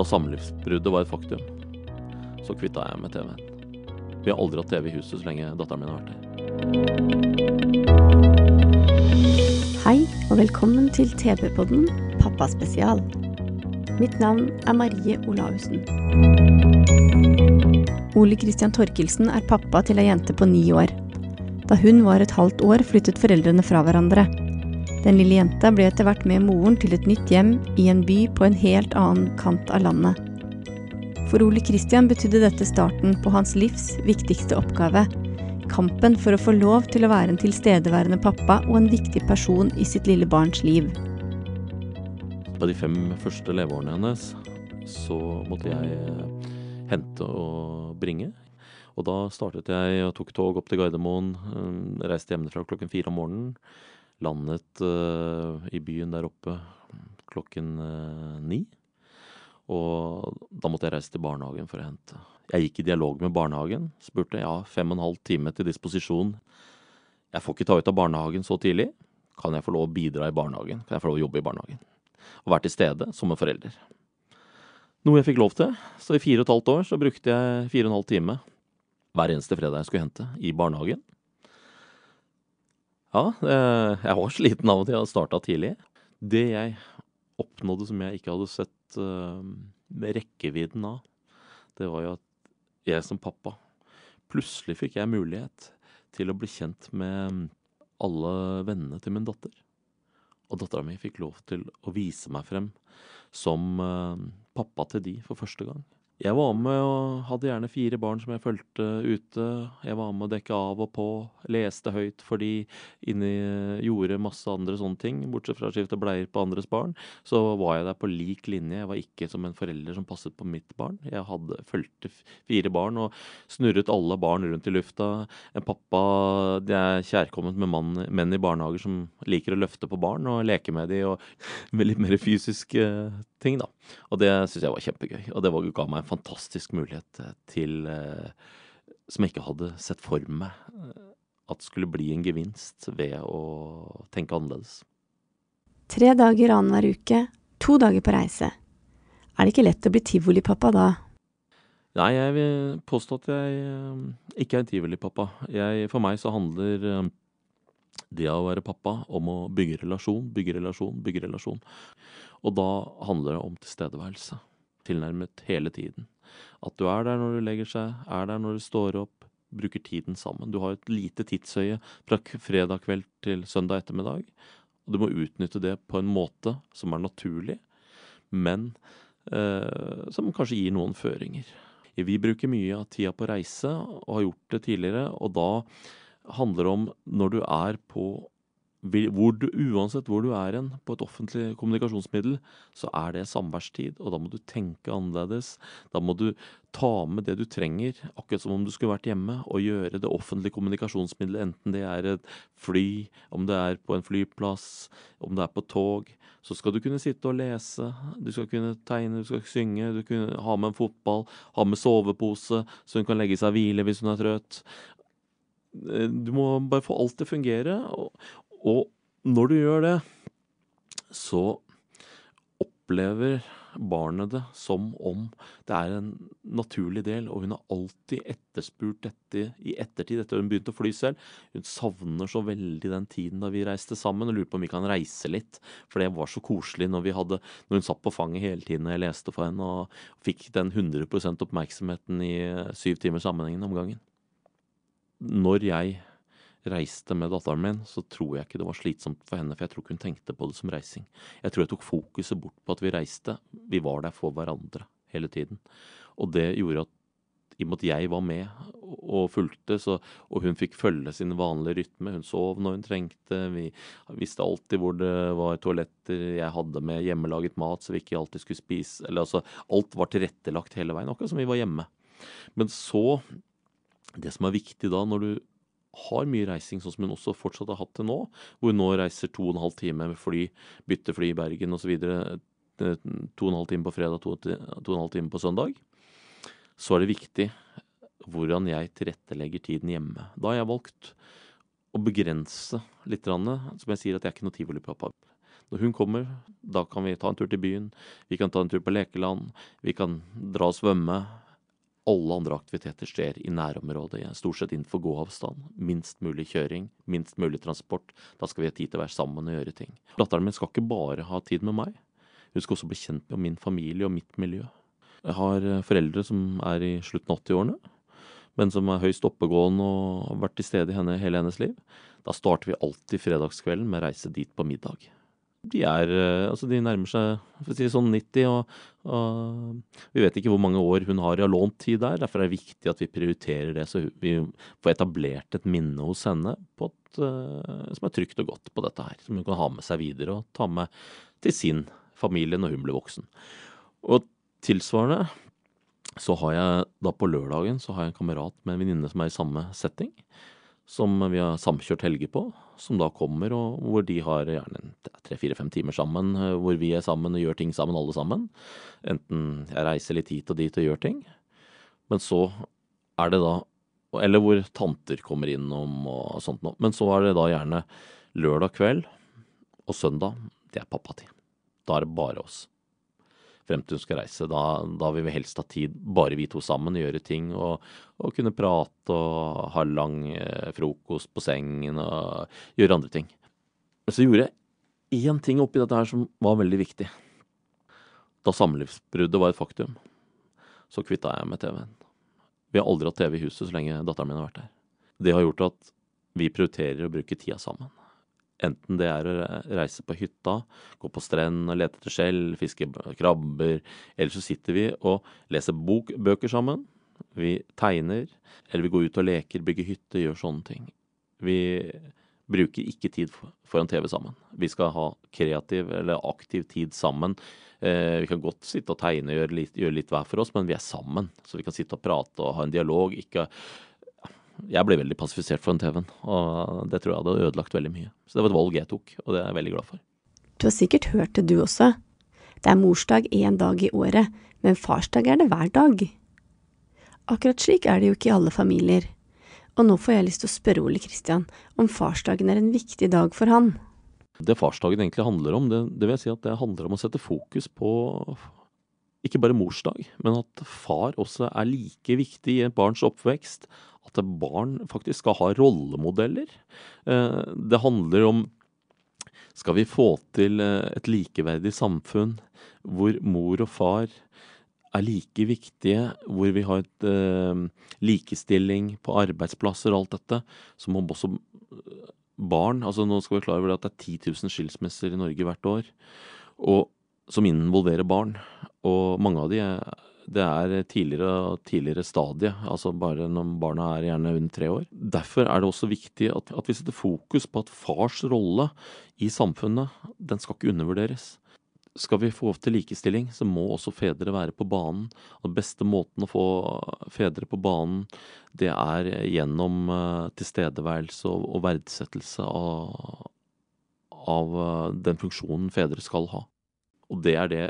Da samlivsbruddet var et faktum, så kvitta jeg med TV-en. Vi har aldri hatt TV i huset så lenge datteren min har vært her. Hei og velkommen til TV-podden Pappaspesial. Mitt navn er Marie Olaussen. Ole Christian Torkelsen er pappa til ei jente på ni år. Da hun var et halvt år, flyttet foreldrene fra hverandre. Den lille jenta ble etter hvert med moren til et nytt hjem i en by på en helt annen kant av landet. For Ole Kristian betydde dette starten på hans livs viktigste oppgave, kampen for å få lov til å være en tilstedeværende pappa og en viktig person i sitt lille barns liv. På de fem første leveårene hennes så måtte jeg eh, hente og bringe. Og da startet jeg og tok tog opp til Gardermoen. eh, Reiste hjemmefra klokken fire om morgenen. Landet eh, i byen der oppe klokken eh, ni. Og da måtte jeg reise til barnehagen for å hente. Jeg gikk i dialog med barnehagen. Spurte ja, fem og en halv time til disposisjon. Jeg får ikke ta ut av barnehagen så tidlig. Kan jeg få lov å bidra i barnehagen? Kan jeg få lov å jobbe i barnehagen? Og være til stede som en forelder. Noe jeg fikk lov til. Så i fire og et halvt år så brukte jeg fire og en halv time hver eneste fredag jeg skulle hente i barnehagen. Ja, eh, jeg var sliten av og til. Jeg starta tidlig. Det jeg oppnådde som jeg ikke hadde sett med rekkevidden av, det var jo at jeg som pappa Plutselig fikk jeg mulighet til å bli kjent med alle vennene til min datter. Og dattera mi fikk lov til å vise meg frem som eh, pappa til de for første gang. Jeg var med og hadde gjerne fire barn som jeg fulgte ute. Jeg var med å dekke av og på, leste høyt for de inni Gjorde masse andre sånne ting. Bortsett fra å skifte bleier på andres barn. Så var jeg der på lik linje. Jeg var ikke som en forelder som passet på mitt barn. Jeg hadde fulgte fire barn og snurret alle barn rundt i lufta. En pappa Det er kjærkomment med mann, menn i barnehager som liker å løfte på barn og leke med de og med litt mer fysiske ting, da. Og det syns jeg var kjempegøy. Og det var, ga meg en fantastisk mulighet eh, til eh, Som jeg ikke hadde sett for meg eh, at skulle bli en gevinst ved å tenke annerledes. Tre dager annenhver uke, to dager på reise. Er det ikke lett å bli tivolipappa da? Nei, jeg vil påstå at jeg eh, ikke er en tivolipappa. For meg så handler det å være pappa om å bygge relasjon, bygge relasjon, bygge relasjon. Og da handler det om tilstedeværelse. Tilnærmet hele tiden. At du er der når du legger seg, er der når du står opp, bruker tiden sammen. Du har et lite tidsøye fra fredag kveld til søndag ettermiddag. Og du må utnytte det på en måte som er naturlig, men eh, som kanskje gir noen føringer. Vi bruker mye av tida på reise, og har gjort det tidligere, og da handler om når du er på hvor du, Uansett hvor du er hen på et offentlig kommunikasjonsmiddel, så er det samværstid, og da må du tenke annerledes. Da må du ta med det du trenger, akkurat som om du skulle vært hjemme, og gjøre det offentlige kommunikasjonsmiddelet, enten det er et fly, om det er på en flyplass, om det er på tog. Så skal du kunne sitte og lese, du skal kunne tegne, du skal synge, du kan ha med en fotball, ha med sovepose, så hun kan legge seg og hvile hvis hun er trøtt. Eh, Du må bare få alt til å fungere, og, og når du gjør det, så opplever barnet det som om det er en naturlig del, og hun har alltid etterspurt dette i ettertid, etter hun begynte å fly selv. Hun savner så veldig den tiden da vi reiste sammen, og lurer på om vi kan reise litt. For det var så koselig når, vi hadde, når hun satt på fanget hele tiden og jeg leste for henne, og fikk den 100% oppmerksomheten i syv timer sammenhengende om gangen. Når jeg reiste med datteren min, så tror jeg ikke det var slitsomt for henne, for jeg tror ikke hun tenkte på det som reising. Jeg tror jeg tok fokuset bort på at vi reiste. Vi var der for hverandre hele tiden. Og det gjorde at i og med at jeg var med og fulgte, så, og hun fikk følge sin vanlige rytme. Hun sov når hun trengte. Vi visste alltid hvor det var toaletter. Jeg hadde med hjemmelaget mat, så vi ikke alltid skulle spise. Eller altså, alt var tilrettelagt hele veien, akkurat som vi var hjemme. Men så Det som er viktig da, når du har mye reising, sånn som hun også fortsatt har hatt til nå, hvor hun nå reiser to og en halv time med fly, byttefly i Bergen osv. To og en halv time på fredag, to, to og en halv time på søndag. Så er det viktig hvordan jeg tilrettelegger tiden hjemme. Da har jeg valgt å begrense litt. Som jeg sier, at jeg er ikke noe tivolipappa. Når hun kommer, da kan vi ta en tur til byen, vi kan ta en tur på lekeland, vi kan dra og svømme. Alle andre aktiviteter skjer i nærområdet, stort sett innenfor gåavstand. Minst mulig kjøring, minst mulig transport. Da skal vi ha tid til å være sammen og gjøre ting. Datteren min skal ikke bare ha tid med meg, hun skal også bli kjent med min familie og mitt miljø. Jeg har foreldre som er i slutten av 80-årene men som er høyst oppegående og har vært til stede i henne hele hennes liv, da starter vi alltid fredagskvelden med å reise dit på middag. De er eh, Altså, de nærmer seg for å si sånn 90, og, og, vi vet ikke hvor mange år hun har av lånt tid der. Derfor er det viktig at vi prioriterer det, så vi får etablert et minne hos henne et, uh, som er trygt og godt på dette her. Som hun kan ha med seg videre og ta med til sin familie når hun blir voksen. Og tilsvarende så har jeg da på lørdagen så har jeg en kamerat med en venninne som er i samme setting. Som vi har samkjørt helger på. Som da kommer, og hvor de har gjerne tre-fire-fem timer sammen. Eh, hvor vi er sammen og gjør ting sammen, alle sammen. Enten jeg reiser litt hit og dit og gjør ting. Men så er det da Eller hvor tanter kommer innom og sånt noe. Men så er det da gjerne lørdag kveld og søndag. Det er pappatid. Da er det bare oss frem til hun skal reise. Da, da, vil vi helst ha tid, bare vi to sammen, gjøre ting og, og kunne prate og ha lang eh, frokost på sengen og gjøre andre ting. Så gjorde jeg én ting oppi dette her som var veldig viktig. Da samlivsbruddet var et faktum, så kvitta jeg med TV-en. Vi har aldri hatt TV i huset så lenge datteren min har vært her. Det har gjort at vi prioriterer å bruke tida sammen. Enten det er å reise på hytta, gå på strendene, lete etter skjell, fiske krabber, eller så sitter vi og leser bok, bøker sammen. Vi tegner, eller vi går ut og leker, bygger hytte, gjør sånne ting. Vi bruker ikke tid foran TV sammen. Vi skal ha kreativ eller aktiv tid sammen. Eh, vi kan godt sitte og tegne og gjøre litt, gjøre litt hver for oss, men vi er sammen. Så vi kan sitte og prate og ha en dialog. Ikke jeg ble veldig passifisert foran TV-en, og det tror jeg hadde ødelagt veldig mye. Så det var et valg jeg tok, og det er jeg veldig glad for. Du har sikkert hørt det du også. Det er morsdag én dag i året, men farsdag er det hver dag. Akkurat slik er det jo ikke i alle familier. Og nå får jeg lyst til å spørre Ole Kristian om farsdagen er en viktig dag for han. Det farsdagen egentlig handler om, det, det vil jeg si at det handler om å sette fokus på ikke bare morsdag, men at far også er like viktig i et barns oppvekst at barn faktisk skal ha rollemodeller. Eh, det handler om skal vi få til eh, et likeverdig samfunn hvor mor og far er like viktige, hvor vi har et eh, likestilling på arbeidsplasser og alt dette, så må også barn altså Nå skal vi klare over at det er 10 000 skilsmisser i Norge hvert år, og, som involverer barn. Og mange av de er det er tidligere og tidligere stadie, altså bare når barna er gjerne under tre år. Derfor er det også viktig at, at vi setter fokus på at fars rolle i samfunnet, den skal ikke undervurderes. Skal vi få til likestilling, så må også fedre være på banen. Og den beste måten å få fedre på banen, det er gjennom uh, tilstedeværelse og, verdsettelse av, av uh, den funksjonen fedre skal ha. Og det er det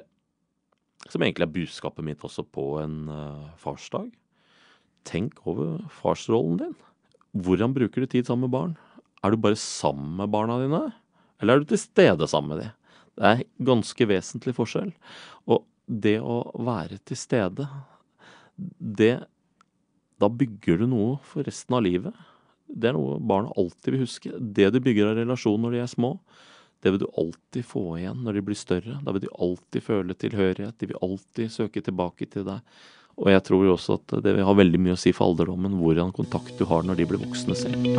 som egentlig er budskapet mitt også på en uh, farsdag. Tenk over farsrollen din. Hvordan bruker du tid sammen med barn? Er du bare sammen med barna dine, eller er du til stede sammen med dem? Det er ganske vesentlig forskjell. Og det å være til stede, det Da bygger du noe for resten av livet. Det er noe barna alltid vil huske. Det du bygger av relasjon når de er små, det vil du alltid få igjen når de blir større. Da vil de alltid føle tilhørighet. De vil alltid søke tilbake til deg. Og jeg tror også at det vil ha veldig mye å si for alderdommen hvordan kontakt du har når de blir voksne selv.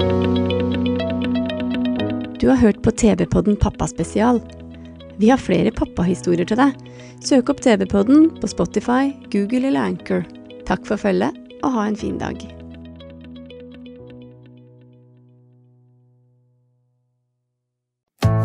Du har hørt på TV-podden Pappaspesial. Vi har flere pappahistorier til deg. Søk opp TV-podden på Spotify, Google eller Anchor. Takk for følget. og ha en fin dag.